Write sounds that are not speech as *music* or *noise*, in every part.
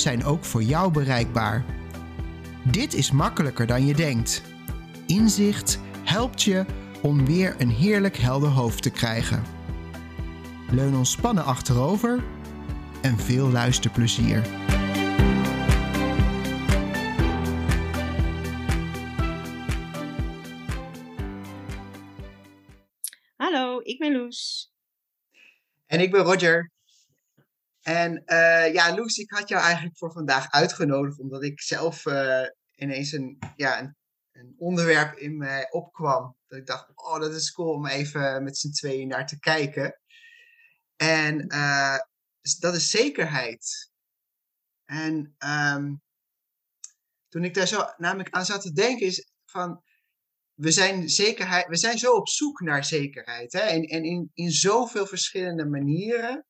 zijn ook voor jou bereikbaar. Dit is makkelijker dan je denkt. Inzicht helpt je om weer een heerlijk helder hoofd te krijgen. Leun ontspannen achterover en veel luisterplezier. Hallo, ik ben Loes. En ik ben Roger. En uh, ja, Loes, ik had jou eigenlijk voor vandaag uitgenodigd omdat ik zelf uh, ineens een, ja, een, een, onderwerp in mij opkwam. Dat ik dacht, oh, dat is cool om even met z'n tweeën naar te kijken. En uh, dat is zekerheid. En um, toen ik daar zo namelijk aan zat te denken, is van. We zijn, zekerheid, we zijn zo op zoek naar zekerheid. Hè? En, en in, in zoveel verschillende manieren.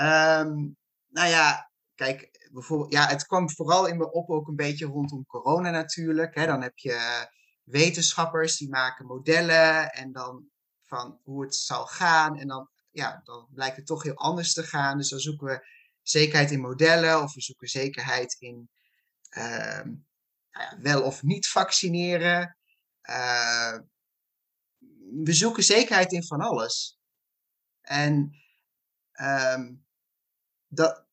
Um, nou ja, kijk, bijvoorbeeld, ja, het kwam vooral in me op ook een beetje rondom corona natuurlijk. Hè? Dan heb je wetenschappers die maken modellen en dan van hoe het zal gaan. En dan, ja, dan blijkt het toch heel anders te gaan. Dus dan zoeken we zekerheid in modellen of we zoeken zekerheid in uh, wel of niet vaccineren. Uh, we zoeken zekerheid in van alles. En dat,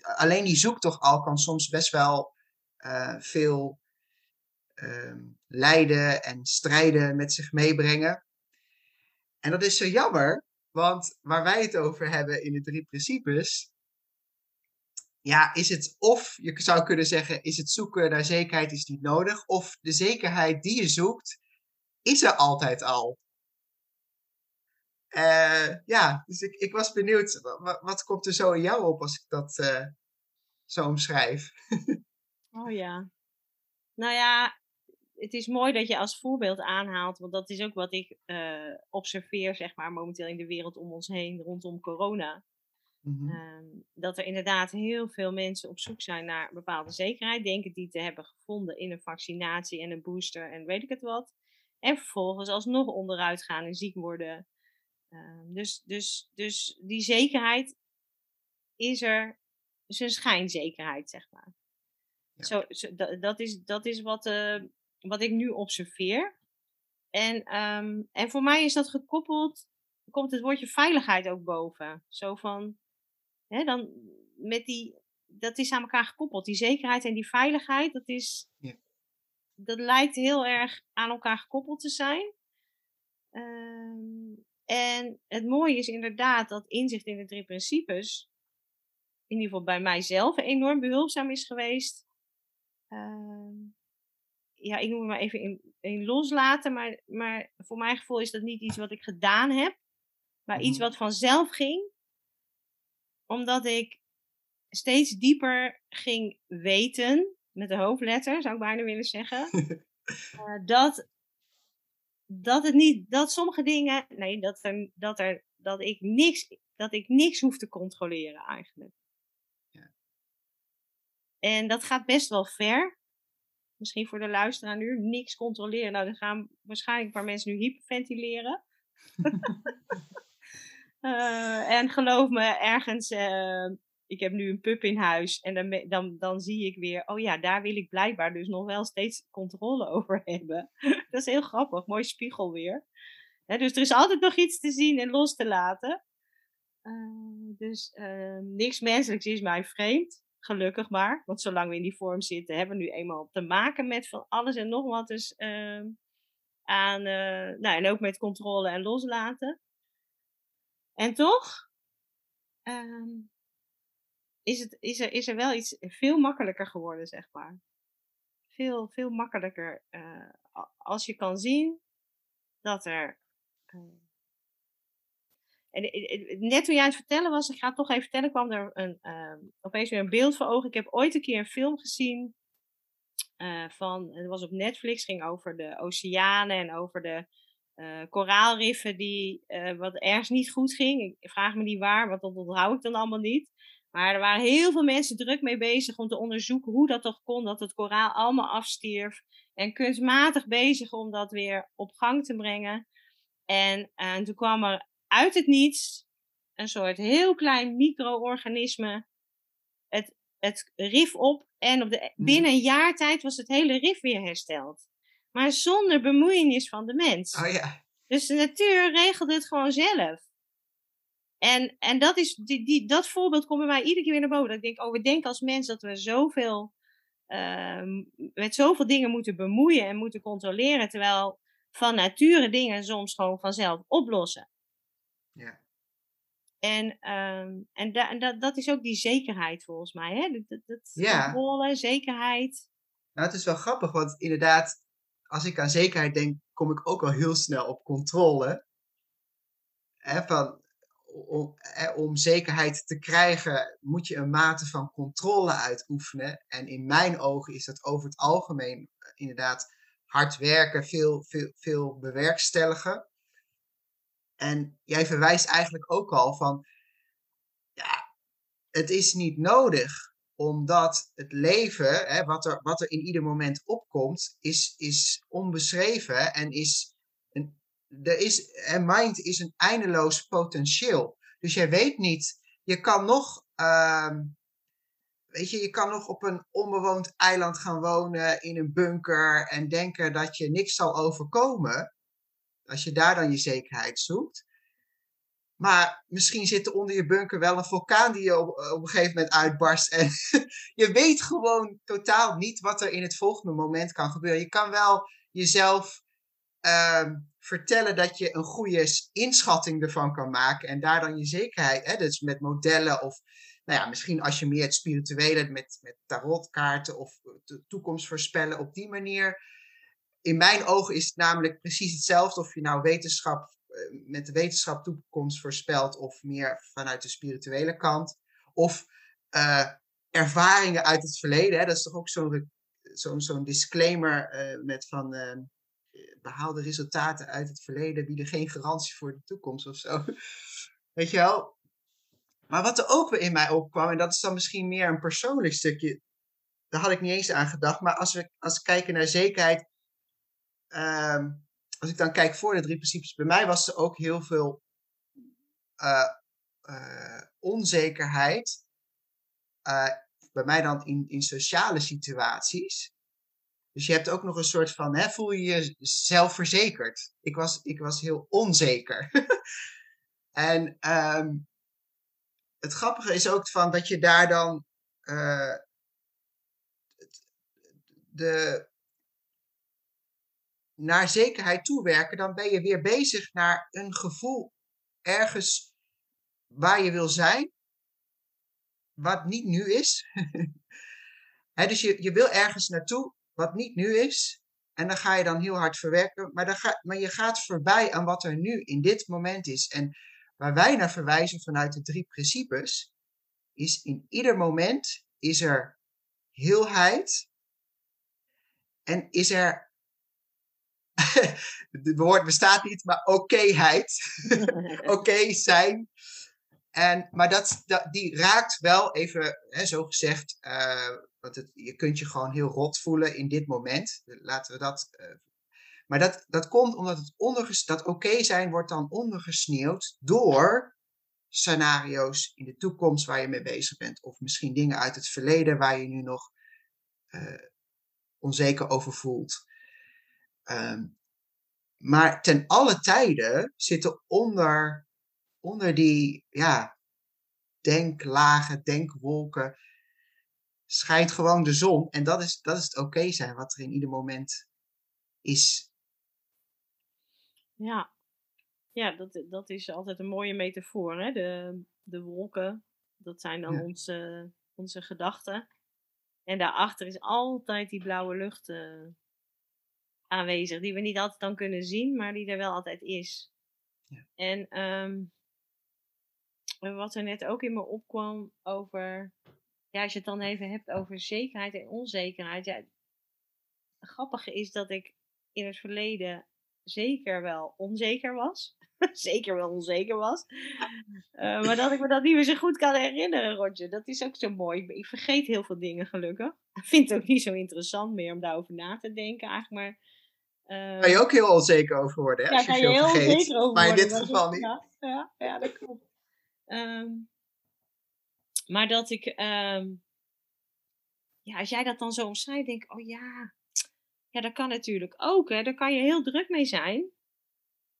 alleen die zoektocht al kan soms best wel uh, veel uh, lijden en strijden met zich meebrengen. En dat is zo jammer, want waar wij het over hebben in de drie principes, ja, is het of, je zou kunnen zeggen, is het zoeken naar zekerheid is niet nodig, of de zekerheid die je zoekt, is er altijd al. Uh, ja, dus ik, ik was benieuwd, wat, wat, komt er zo in jou op als ik dat uh, zo omschrijf? *laughs* oh ja. Nou ja, het is mooi dat je als voorbeeld aanhaalt, want dat is ook wat ik uh, observeer, zeg maar, momenteel in de wereld om ons heen rondom corona. Mm-hmm. Um, dat er inderdaad heel veel mensen op zoek zijn naar bepaalde zekerheid, denken die te hebben gevonden in een vaccinatie en een booster en weet ik het wat. En vervolgens alsnog onderuit gaan en ziek worden. Uh, dus, dus, dus die zekerheid is er, is een schijnzekerheid, zeg maar. Ja. Zo, zo dat, dat, is, dat is wat, uh, wat ik nu observeer. En, um, en voor mij is dat gekoppeld, komt het woordje veiligheid ook boven. Zo van, hè, dan met die, dat is aan elkaar gekoppeld. Die zekerheid en die veiligheid, dat is, ja. dat lijkt heel erg aan elkaar gekoppeld te zijn. Um, en het mooie is inderdaad dat inzicht in de drie principes, in ieder geval bij mijzelf, enorm behulpzaam is geweest. Uh, ja, ik noem het maar even in, in loslaten, maar, maar voor mijn gevoel is dat niet iets wat ik gedaan heb, maar iets wat vanzelf ging, omdat ik steeds dieper ging weten, met de hoofdletter zou ik bijna willen zeggen, uh, *laughs* dat dat het niet, dat sommige dingen, nee, dat er, dat er, dat ik niks, dat ik niks hoef te controleren eigenlijk. Ja. En dat gaat best wel ver. Misschien voor de luisteraar nu, niks controleren. Nou, dan gaan waarschijnlijk een paar mensen nu hyperventileren. uh, *laughs* en geloof me, ergens uh, ik heb nu een pup in huis en dan, dan, dan zie ik weer, oh ja, daar wil ik blijkbaar dus nog wel steeds controle *laughs* over hebben. dat is heel grappig, mooi spiegel weer. dus er is altijd nog iets te zien en los te laten. Uh, dus uh, niks menselijks is mij vreemd, gelukkig maar. Want zolang we in die vorm zitten, hebben we nu eenmaal te maken met van alles en nog wat. Dus aan, nou, en ook met controle en loslaten. En toch, ehm, is, het, is, er, is er wel iets veel makkelijker geworden, zeg maar. Veel, veel makkelijker. Uh, als je kan zien dat er. Uh, en, net toen jij het vertellen was, ik ga het toch even vertellen, kwam er een, ehm, opeens weer een beeld voor ogen. Ik heb ooit een keer een film gezien uh, van, het was op Netflix, ging over de oceanen en over de koraalriffen die wat ergens niet goed ging. Ik vraag me niet waar, want dat onthoud ik dan allemaal niet. Maar er waren heel veel mensen druk mee bezig om te onderzoeken hoe dat toch kon, dat het koraal allemaal afstierf. En kunstmatig bezig om dat weer op gang te brengen. En, en toen kwam er uit het niets een soort heel klein micro-organisme het, het rif op. En op de, hmm. binnen een jaar tijd was het hele rif weer hersteld. Maar zonder bemoeienis van de mens. Oh ja. Dus de natuur regelde het gewoon zelf. En, en dat, is, die, die, dat voorbeeld komt bij mij iedere keer weer naar boven. Dat ik denk, oh, we denken als mens dat we zoveel, uh, met zoveel dingen moeten bemoeien en moeten controleren. Terwijl van nature dingen soms gewoon vanzelf oplossen. Ja. En, um, en, da, en dat, dat is ook die zekerheid volgens mij. Hè? Dat, dat, dat ja. Controle, zekerheid. Nou, het is wel grappig, want inderdaad, als ik aan zekerheid denk, kom ik ook al heel snel op controle. Hè, van, om, om zekerheid te krijgen, moet je een mate van controle uitoefenen. En in mijn ogen is dat over het algemeen eh, inderdaad hard werken, veel, veel, veel bewerkstelligen. En jij verwijst eigenlijk ook al van, ja, het is niet nodig, omdat het leven, hè, wat, er, wat er in ieder moment opkomt, is, is onbeschreven en is er is, en mind is een eindeloos potentieel. Dus jij weet niet, je kan nog, uh, weet je, je kan nog op een onbewoond eiland gaan wonen in een bunker en denken dat je niks zal overkomen. Als je daar dan je zekerheid zoekt. Maar misschien zit er onder je bunker wel een vulkaan die je op, een gegeven moment uitbarst. En *laughs* je weet gewoon totaal niet wat er in het volgende moment kan gebeuren. Je kan wel jezelf uh, vertellen dat je een goede inschatting ervan kan maken. En daar dan je zekerheid, hè, dus met modellen of nou ja, misschien als je meer het spirituele met, met tarotkaarten of de toekomst voorspellen op die manier. In mijn ogen is het namelijk precies hetzelfde of je nou wetenschap eh, met de wetenschap toekomst voorspelt of meer vanuit de spirituele kant. Of uh, ervaringen uit het verleden. Hè? Dat is toch ook zo'n zo'n zo'n disclaimer met van behaalde resultaten uit het verleden bieden geen garantie voor de toekomst of zo. *laughs* Weet je wel? Maar wat er ook in mij opkwam, en dat is dan misschien meer een persoonlijk stukje, daar had ik niet eens aan gedacht. Maar als we, als we kijken naar zekerheid, uh, als ik dan kijk voor de drie principes, bij mij was er ook heel veel uh, uh, onzekerheid. Bij mij dan in, in sociale situaties. Dus je hebt ook nog een soort van, hè, voel je je zelfverzekerd? Ik was, ik was heel onzeker. *laughs* en um, het grappige is ook van dat je daar dan uh, de, naar zekerheid toewerken, dan ben je weer bezig naar een gevoel ergens waar je wil zijn, wat niet nu is. *laughs* dus je, je wil ergens naartoe wat niet nu is, en dan ga je dan heel hard verwerken, maar, dan ga, maar je gaat voorbij aan wat er nu in dit moment is. En waar wij naar verwijzen vanuit de drie principes, is in ieder moment is er heelheid en is er *laughs* het woord bestaat niet, maar okéheid. *laughs* Oké zijn. En, maar dat, dat, die raakt wel even, hè, zo gezegd, uh, want het, je kunt je gewoon heel rot voelen in dit moment. Laten we dat. Uh, maar dat, dat komt omdat het onderges, dat oké zijn wordt dan ondergesneeuwd door scenario's in de toekomst waar je mee bezig bent. Of misschien dingen uit het verleden waar je nu nog uh, onzeker over voelt. Um, maar ten alle tijden zitten onder, onder die ja, denklagen, denkwolken, schijnt gewoon de zon. En dat is, dat is het oké zijn wat er in ieder moment is. Ja, ja dat, dat is altijd een mooie metafoor. Hè? De, de wolken, dat zijn dan onze, onze gedachten. En daarachter is altijd die blauwe lucht uh, aanwezig, die we niet altijd dan kunnen zien, maar die er wel altijd is. Ja. En um, wat er net ook in me opkwam over, ja, als je het dan even hebt over zekerheid en onzekerheid. Ja, het grappige is dat ik in het verleden zeker wel onzeker was. *laughs* zeker wel onzeker was. Uh, maar dat ik me dat niet meer zo goed kan herinneren, Roger. Dat is ook zo mooi. Ik, ik vergeet heel veel dingen, gelukkig. Ik vind het ook niet zo interessant meer om daarover na te denken, eigenlijk. Maar uh, kan je ook heel onzeker over worden, hè? Ja, kan je, heel vergeet. onzeker over maar worden. Maar in dit geval niet. Ja, ja, ja, dat klopt. Um, maar dat ik, um, ja, als jij dat dan zo omschrijft, denk ik, oh ja, ja, dat kan natuurlijk ook, hè. Daar kan je heel druk mee zijn.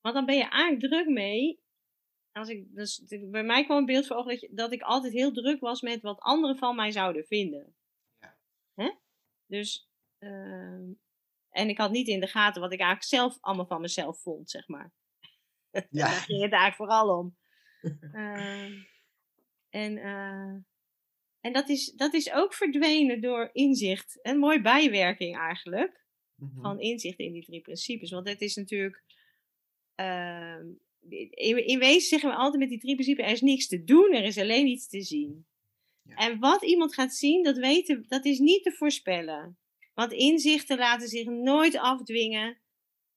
Want dan ben je eigenlijk druk mee. Als ik, dus, bij mij kwam een beeld voor ogen dat, je, dat ik altijd heel druk was met wat anderen van mij zouden vinden. Ja. Hè? Dus, uh, en ik had niet in de gaten wat ik eigenlijk zelf allemaal van mezelf vond, zeg maar. Ja. *laughs* Daar ging het eigenlijk vooral om. Uh, *laughs* en uh, en dat, is, dat is ook verdwenen door inzicht. Een mooie bijwerking eigenlijk. Mm -hmm. Van inzicht in die drie principes. Want het is natuurlijk uh, in, in wezen zeggen we altijd met die drie principes, er is niks te doen, er is alleen iets te zien. Ja. En wat iemand gaat zien, dat, weten, dat is niet te voorspellen. Want inzichten laten zich nooit afdwingen.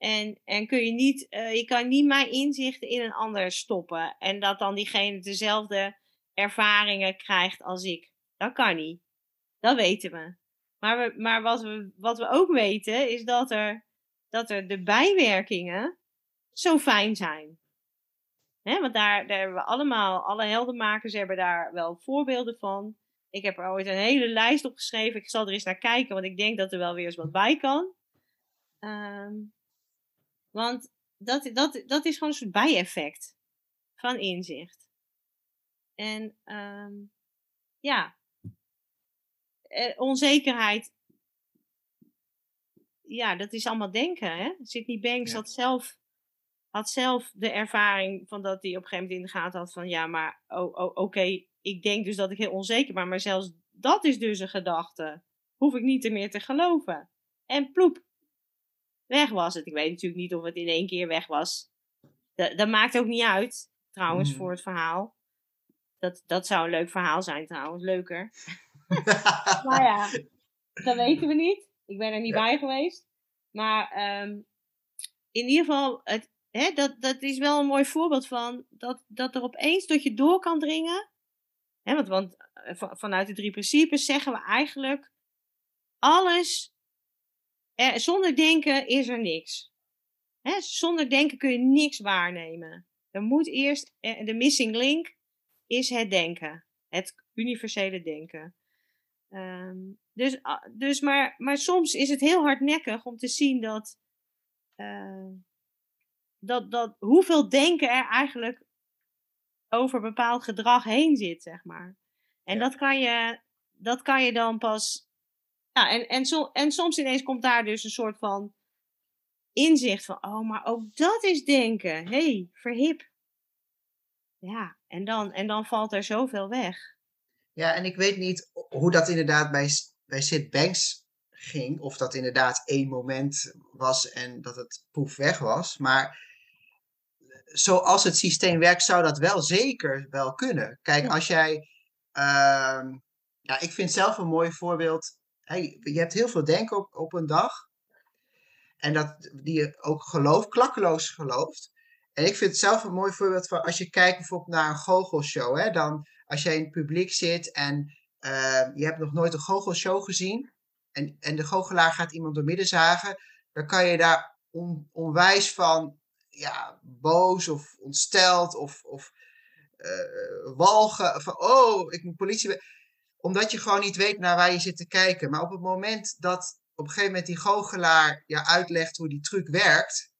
En, en kun je, niet, uh, je kan niet mijn inzichten in een ander stoppen. En dat dan diegene dezelfde ervaringen krijgt als ik. Dat kan niet. Dat weten we. Maar, maar wat, we, wat we ook weten, is dat er, dat er de bijwerkingen zo fijn zijn. Want daar, daar hebben we allemaal, alle heldenmakers hebben daar wel voorbeelden van. Ik heb er ooit een hele lijst op geschreven. Ik zal er eens naar kijken, want ik denk dat er wel weer eens wat bij kan. Um, want dat, dat, dat is gewoon een soort bijeffect van inzicht. En um, ja, eh, onzekerheid. Ja, dat is allemaal denken. Hè? Sidney Banks ja. had zelf had zelf de ervaring van dat hij op een gegeven moment in de gaten had van ja, maar oh, oh, oké, okay, ik denk dus dat ik heel onzeker ben, maar zelfs dat is dus een gedachte. Hoef ik niet meer te geloven. En ploep, weg was het. Ik weet natuurlijk niet of het in één keer weg was. Dat, dat maakt ook niet uit, trouwens, mm. voor het verhaal. Dat, dat zou een leuk verhaal zijn trouwens, leuker. *laughs* maar ja, dat weten we niet. Ik ben er niet ja. bij geweest. Maar um, in ieder geval, het, hè, dat, dat is wel een mooi voorbeeld van dat, dat er opeens tot je door kan dringen. Hè, want, want vanuit de drie principes zeggen we eigenlijk alles. Eh, zonder denken is er niks. Hè, zonder denken kun je niks waarnemen. Er moet eerst, eh, de missing link is het denken. Het universele denken. Um, dus dus maar, maar soms is het heel hardnekkig om te zien dat. Uh, dat, dat hoeveel denken er eigenlijk over bepaald gedrag heen zit, zeg maar. En ja. dat, kan je, dat kan je dan pas. Ja, en, en, so, en soms ineens komt daar dus een soort van inzicht van: oh, maar ook dat is denken. Hé, hey, verhip. Ja, en dan, en dan valt er zoveel weg. Ja, en ik weet niet hoe dat inderdaad bij, bij Sid Banks ging. Of dat inderdaad één moment was en dat het poef weg was. Maar zoals het systeem werkt, zou dat wel zeker wel kunnen. Kijk, als jij. Uh, ja, ik vind zelf een mooi voorbeeld. Je hebt heel veel denken op, op een dag. En dat, die je ook gelooft, klakkeloos gelooft. En ik vind het zelf een mooi voorbeeld van als je kijkt bijvoorbeeld naar een goochelshow. Hè, dan als jij in het publiek zit en uh, je hebt nog nooit een goochelshow gezien. En, en de goochelaar gaat iemand door midden zagen. Dan kan je daar on, onwijs van ja, boos of ontsteld of, of uh, walgen. Van, oh, ik moet politie. Omdat je gewoon niet weet naar waar je zit te kijken. Maar op het moment dat op een gegeven moment die goochelaar je uitlegt hoe die truc werkt,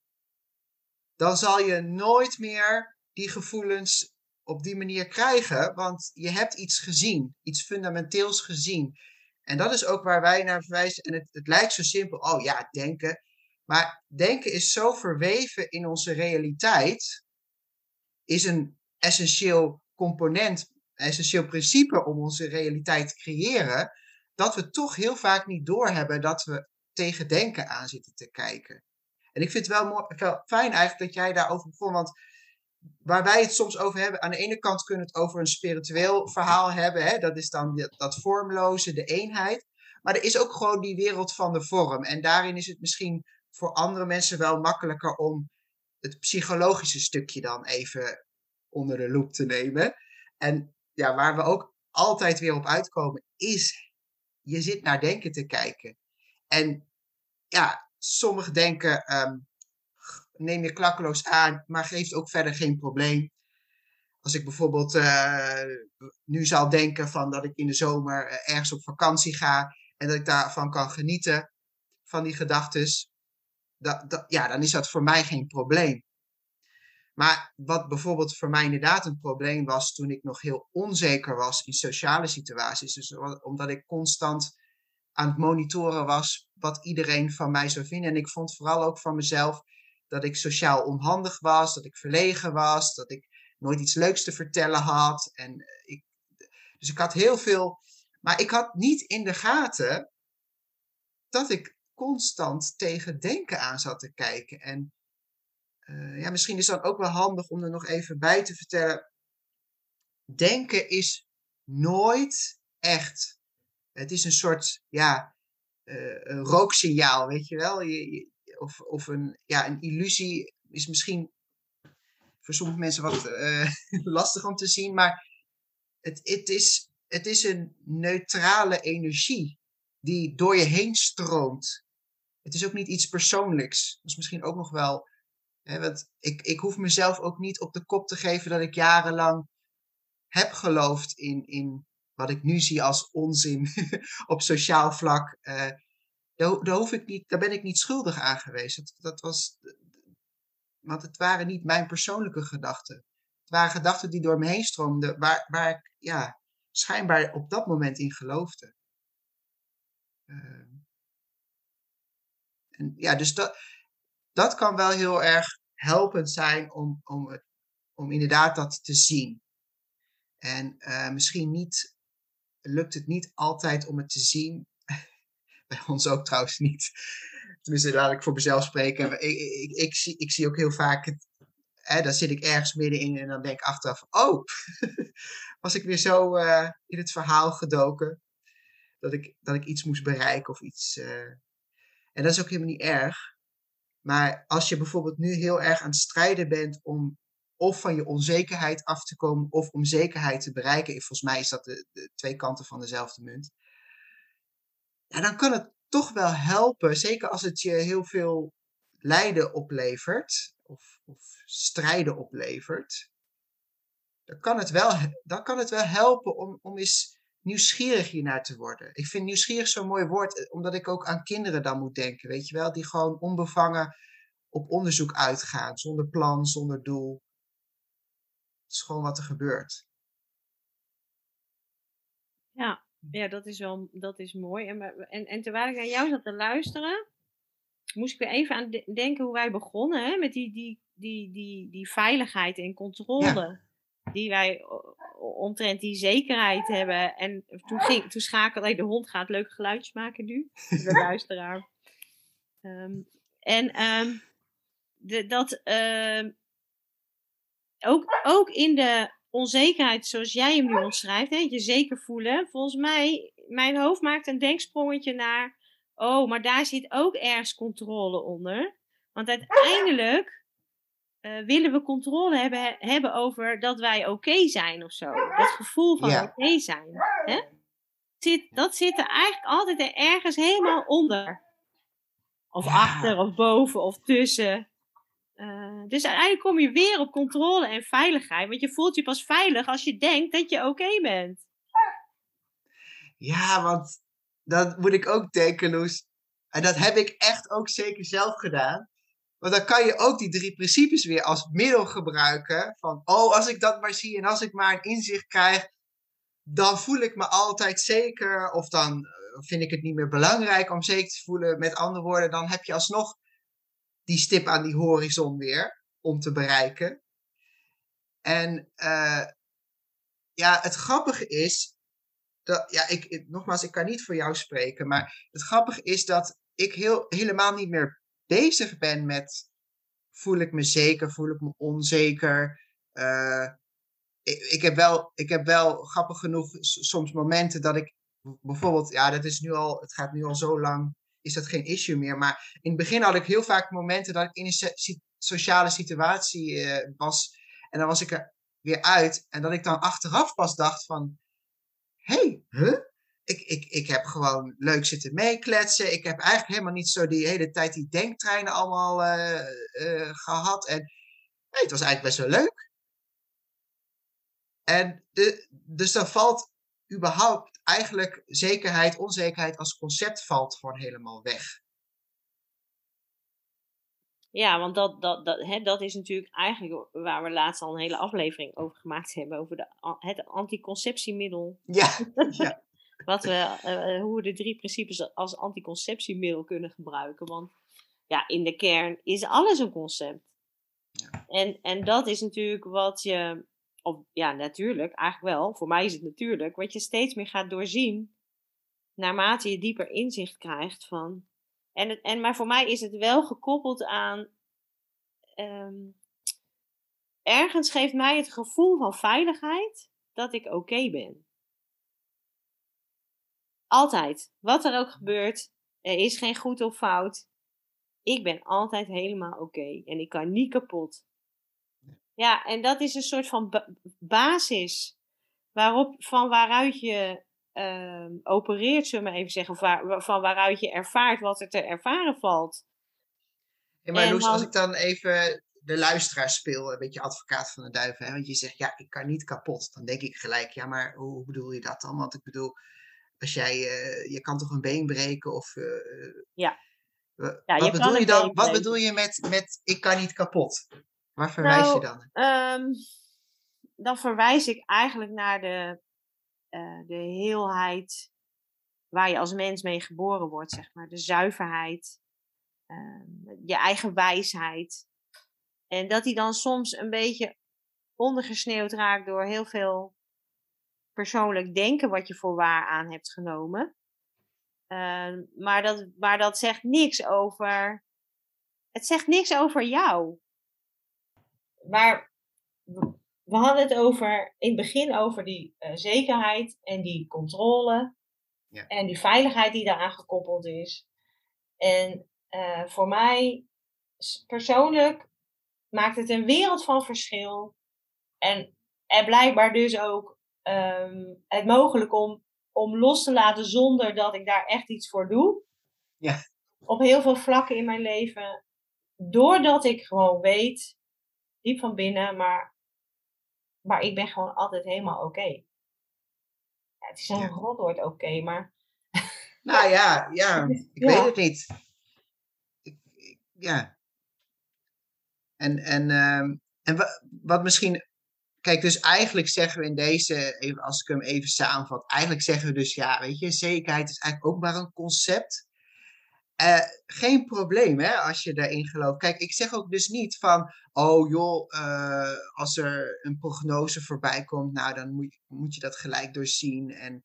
dan zal je nooit meer die gevoelens op die manier krijgen, want je hebt iets gezien, iets fundamenteels gezien. En dat is ook waar wij naar verwijzen. En het, het lijkt zo simpel, oh ja, denken. Maar denken is zo verweven in onze realiteit, is een essentieel component, essentieel principe om onze realiteit te creëren, dat we toch heel vaak niet doorhebben dat we tegen denken aan zitten te kijken. En ik vind het wel, mooi, wel fijn eigenlijk dat jij daarover begon, want waar wij het soms over hebben, aan de ene kant kunnen we het over een spiritueel verhaal hebben. Hè? Dat is dan dat, dat vormloze, de eenheid. Maar er is ook gewoon die wereld van de vorm. En daarin is het misschien voor andere mensen wel makkelijker om het psychologische stukje dan even onder de loep te nemen. En ja, waar we ook altijd weer op uitkomen, is je zit naar denken te kijken. En ja, sommigen denken, ehm, neem je klakkeloos aan, maar geeft ook verder geen probleem. Als ik bijvoorbeeld uh, nu zou denken van dat ik in de zomer eh, ergens op vakantie ga en dat ik daarvan kan genieten, van die gedachtes, ja, dan is dat voor mij geen probleem. Maar wat bijvoorbeeld voor mij inderdaad een probleem was toen ik nog heel onzeker was in sociale situaties. Dus omdat ik constant aan het monitoren was wat iedereen van mij zou vinden. En ik vond vooral ook van mezelf dat ik sociaal onhandig was, dat ik verlegen was, dat ik nooit iets leuks te vertellen had. En eh, ik, dus ik had heel veel. Maar ik had niet in de gaten dat ik constant tegen denken aan zat te kijken. En ja, misschien is dan ook wel handig om er nog even bij te vertellen. Denken is nooit echt. Het is een soort ja, uh, een rooksignaal, weet je wel. Je, of, of een, ja, een illusie is misschien voor sommige mensen wat uh, *laughs* lastig om te zien. Maar het, het, is, het is een neutrale energie die door je heen stroomt. Het is ook niet iets persoonlijks. Dat is misschien ook nog wel want ik, ik hoef mezelf ook niet op de kop te geven dat ik jarenlang heb geloofd in, in wat ik nu zie als onzin *laughs* op sociaal vlak. Uh, daar, daar, hoef ik niet, daar ben ik niet schuldig aan geweest. Dat, dat was, want het waren niet mijn persoonlijke gedachten. Het waren gedachten die door me heen stroomden, waar, waar ik ja, schijnbaar op dat moment in geloofde. Uh, en ja, dus dat, dat kan wel heel erg helpend zijn om, om, om inderdaad dat te zien. En uh, misschien niet, lukt het niet altijd om het te zien. *laughs* Bij ons ook trouwens niet. Tenminste, laat ik voor mezelf spreken. Ik, ik, ik, zie, ik zie ook heel vaak, het, hè, zit ik ergens middenin en dan denk ik achteraf, oh, *laughs* was ik weer zo uh, in het verhaal gedoken. Dat ik, dat ik iets moest bereiken of iets. Uh, en dat is ook helemaal niet erg. Maar als je bijvoorbeeld nu heel erg aan het strijden bent om of van je onzekerheid af te komen of om zekerheid te bereiken, volgens mij is dat de, de twee kanten van dezelfde munt. Ja, dan kan het toch wel helpen, zeker als het je heel veel lijden oplevert of, of strijden oplevert. Dan kan het wel, dan kan het wel helpen om, om eens nieuwsgierig hiernaar te worden. Ik vind nieuwsgierig zo'n mooi woord, eh, omdat ik ook aan kinderen dan moet denken, weet je wel, die gewoon onbevangen op onderzoek uitgaan, zonder plan, zonder doel. Het is gewoon wat er gebeurt. Ja, ja dat, is wel, dat is mooi. En, en, en terwijl ik naar jou zat te luisteren, moest ik weer even aan denken hoe wij begonnen hè, met die, die, die, die, die veiligheid en controle. Die wij omtrent die zekerheid hebben. En toen, ging, toen schakelde de hond gaat leuke geluidjes maken nu. De *laughs* luisteraar. Um, en um, de, dat um, ook, ook in de onzekerheid zoals jij hem nu omschrijft, hè, je zeker voelen. Volgens mij, mijn hoofd maakt een denksprongetje naar, oh, maar daar zit ook ergens controle onder. Want *laughs* uiteindelijk uh, willen we controle hebben, hebben over dat wij oké zijn of zo. Dat gevoel van oké zijn. Hè? Zit, dat zit er eigenlijk altijd ergens helemaal onder. Of achter, of boven, of tussen. Uh, dus uiteindelijk kom je weer op controle en veiligheid. Want je voelt je pas veilig als je denkt dat je oké bent. Ja, want dat moet ik ook denken, Loes. En dat heb ik echt ook zeker zelf gedaan. Want dan kan je ook die drie principes weer als middel gebruiken. Van, oh, als ik dat maar zie en als ik maar een inzicht krijg, dan voel ik me altijd zeker. Of dan eh, vind ik het niet meer belangrijk om zeker te voelen. Met andere woorden, dan heb je alsnog die stip aan die horizon weer om te bereiken. En uh, ja, het grappige is, dat, ja, ik, nogmaals, ik kan niet voor jou spreken, maar het grappige is dat ik heel, helemaal niet meer bezig ben met voel ik me zeker, voel ik me onzeker, eh, ik, heb wel, ik heb wel grappig genoeg soms momenten dat ik bijvoorbeeld, ja, dat is nu al, het gaat nu al zo lang, is dat geen issue meer. Maar in het begin had ik heel vaak momenten dat ik in een sociale situatie eh, was en dan was ik er weer uit en dat ik dan achteraf pas dacht van, hé, hey, huh? Ik, ik, ik heb gewoon leuk zitten meekletsen. Ik heb eigenlijk helemaal niet zo die hele tijd die denktreinen allemaal eh, eh, gehad. En nee, het was eigenlijk best wel leuk. En de, dus dan valt überhaupt eigenlijk zekerheid, onzekerheid als concept valt gewoon helemaal weg. Ja, want dat, dat, dat, hè, dat is natuurlijk eigenlijk waar we laatst al een hele aflevering over gemaakt hebben. Over de, het anticonceptiemiddel. Ja, *laughs* ja, Wat we, eh, hoe we de drie principes als anticonceptiemiddel kunnen gebruiken. Want ja, in de kern is alles een concept. En, en dat is natuurlijk wat je, of ja, natuurlijk, eigenlijk wel, voor mij is het natuurlijk, wat je steeds meer gaat doorzien naarmate je dieper inzicht krijgt van. En, het, en, maar voor mij is het wel gekoppeld aan. ehm, ergens geeft mij het gevoel van veiligheid dat ik oké ben. Altijd. Wat er ook gebeurt, er is geen goed of fout. Ik ben altijd helemaal oké en ik kan niet kapot. Ja, en dat is een soort van ba- basis waarop, van waaruit je ehm, opereert, zullen we maar even zeggen, of waar- wa- van waaruit je ervaart wat er te ervaren valt. Hey, maar En Loes, als ik dan even de luisteraar speel, een beetje advocaat van de duiven, hè, want je zegt, ja, ik kan niet kapot. Dan denk ik gelijk, ja, maar hoe bedoel je dat dan? Want ik bedoel, als jij, eh, je kan toch een been breken of... eh, Ja. Ja, wat bedoel je dan? Wat bedoel je met, met ik kan niet kapot? Waar verwijs je Nou, dan? Ehm, dan verwijs ik eigenlijk naar de, eh, de heelheid waar je als mens mee geboren wordt, zeg maar. De zuiverheid, ehm, je eigen wijsheid. En dat die dan soms een beetje ondergesneeuwd raakt door heel veel persoonlijk denken wat je voor waar aan hebt genomen. Ehm, maar, dat, maar dat zegt niks over. Het zegt niks over jou. Maar we hadden het over, in het begin over die eh, zekerheid en die controle. Ja. En die veiligheid die daaraan gekoppeld is. En eh, voor mij persoonlijk maakt het een wereld van verschil. En, en blijkbaar dus ook ehm, het mogelijk om, om los te laten zonder dat ik daar echt iets voor doe. Ja. Op heel veel vlakken in mijn leven. Doordat ik gewoon weet, diep van binnen, maar, maar ik ben gewoon altijd helemaal oké. Ja, het is een Ja. rotwoord oké, maar *laughs* Nou ja, ja, ik Ja. weet het niet. Ik, ik- ja. En, en, ehm, en wa- wat misschien. Kijk, dus eigenlijk zeggen we in deze, even, als ik hem even samenvat, eigenlijk zeggen we dus, ja, weet je, zekerheid is eigenlijk ook maar een concept. Eh, geen probleem, hè, als je daarin gelooft. Kijk, ik zeg ook dus niet van, oh joh, eh, als er een prognose voorbij komt, nou, dan moet, moet je dat gelijk doorzien. En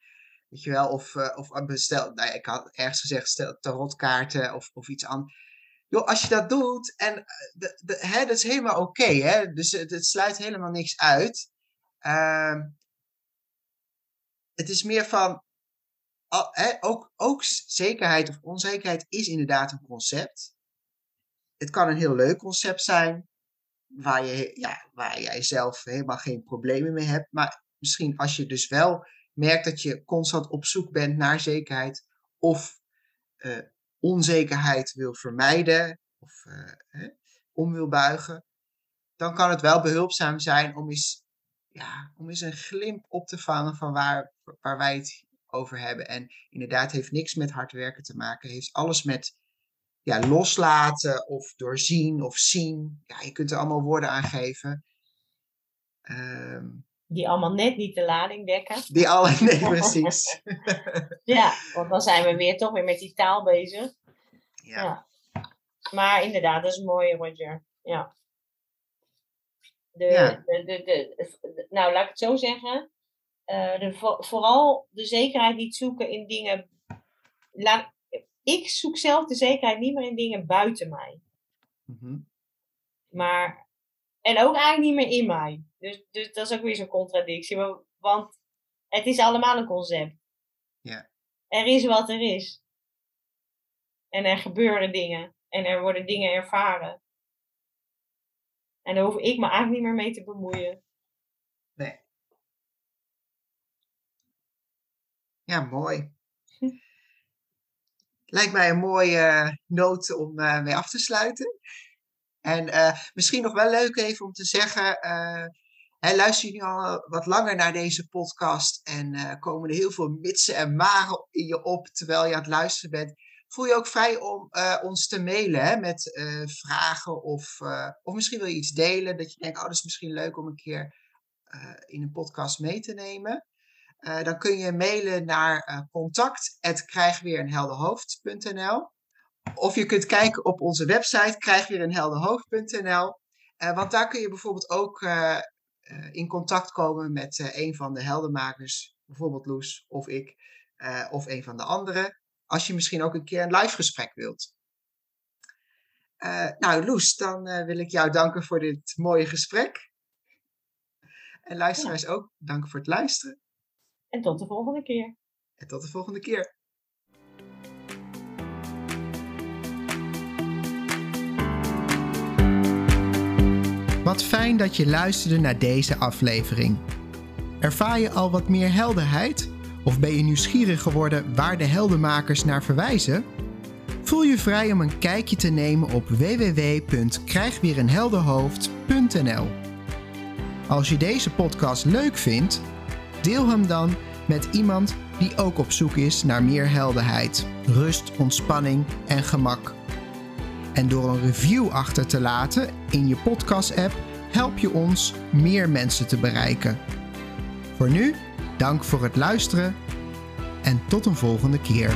weet je wel, of, eh, of bestel, nou, ik had ergens gezegd, stel tarotkaarten of, of iets anders. Als je dat doet, en eh, de, de, hè, dat is helemaal oké, hè. Dus het, sluit helemaal niks uit. Ehm, het is meer van, hè, ook, ook zekerheid of onzekerheid is inderdaad een concept. Het kan een heel leuk concept zijn, waar, je, ja, waar jij zelf helemaal geen problemen mee hebt. Maar misschien als je dus wel merkt dat je constant op zoek bent naar zekerheid of eh, onzekerheid wil vermijden of eh, om wil buigen, dan kan het wel behulpzaam zijn om eens, ja, om eens een glimp op te vangen van waar, waar wij het over hebben. En inderdaad heeft niks met hard werken te maken, heeft alles met ja, loslaten of doorzien of zien. Ja, je kunt er allemaal woorden aan geven. Ehm, die allemaal net niet de lading dekken. die alle, *laughs* nee, precies. *laughs* Ja, want dan zijn we weer toch weer met die taal bezig. Ja. Ja. Maar inderdaad, dat is mooi, Roger. Ja. De, Ja. de, de, de, nou, laat ik het zo zeggen. Eh, de, vo- vooral de zekerheid niet zoeken in dingen. Laat, ik zoek zelf de zekerheid niet meer in dingen buiten mij. Mhm. Maar En ook eigenlijk niet meer in mij. Dus, dus dat is ook weer zo'n contradictie. Want het is allemaal een concept. Ja. Er is wat er is. En er gebeuren dingen. En er worden dingen ervaren. En daar hoef ik me eigenlijk niet meer mee te bemoeien. Nee. Ja, mooi. *laughs* Lijkt mij een mooie noot om uh, mee af te sluiten. En uh, misschien nog wel leuk even om te zeggen. Uh, luister je nu al wat langer naar deze podcast en komen er heel veel mitsen en maren in je op terwijl je aan het luisteren bent. Voel je ook vrij om ons te mailen hè, met vragen of, of misschien wil je iets delen dat je denkt, oh dat is misschien leuk om een keer in een podcast mee te nemen. Dan kun je mailen naar contact@krijgweerenhelderhoofd.nl of je kunt kijken op onze website krijgweerenhelderhoofd.nl uh, want daar kun je bijvoorbeeld ook in contact komen met een van de heldenmakers, bijvoorbeeld Loes of ik of een van de anderen, als je misschien ook een keer een live gesprek wilt. nou, Loes, dan wil ik jou danken voor dit mooie gesprek. En luisteraars ja. ook, dank voor het luisteren. En tot de volgende keer. En tot de volgende keer. Wat fijn dat je luisterde naar deze aflevering. Ervaar je al wat meer helderheid? Of ben je nieuwsgierig geworden waar de heldenmakers naar verwijzen? Voel je vrij om een kijkje te nemen op www.krijgweerenhelderhoofd.nl. Als je deze podcast leuk vindt, deel hem dan met iemand die ook op zoek is naar meer helderheid, rust, ontspanning en gemak. En door een review achter te laten in je podcast-app help je ons meer mensen te bereiken. Voor nu, dank voor het luisteren en tot een volgende keer.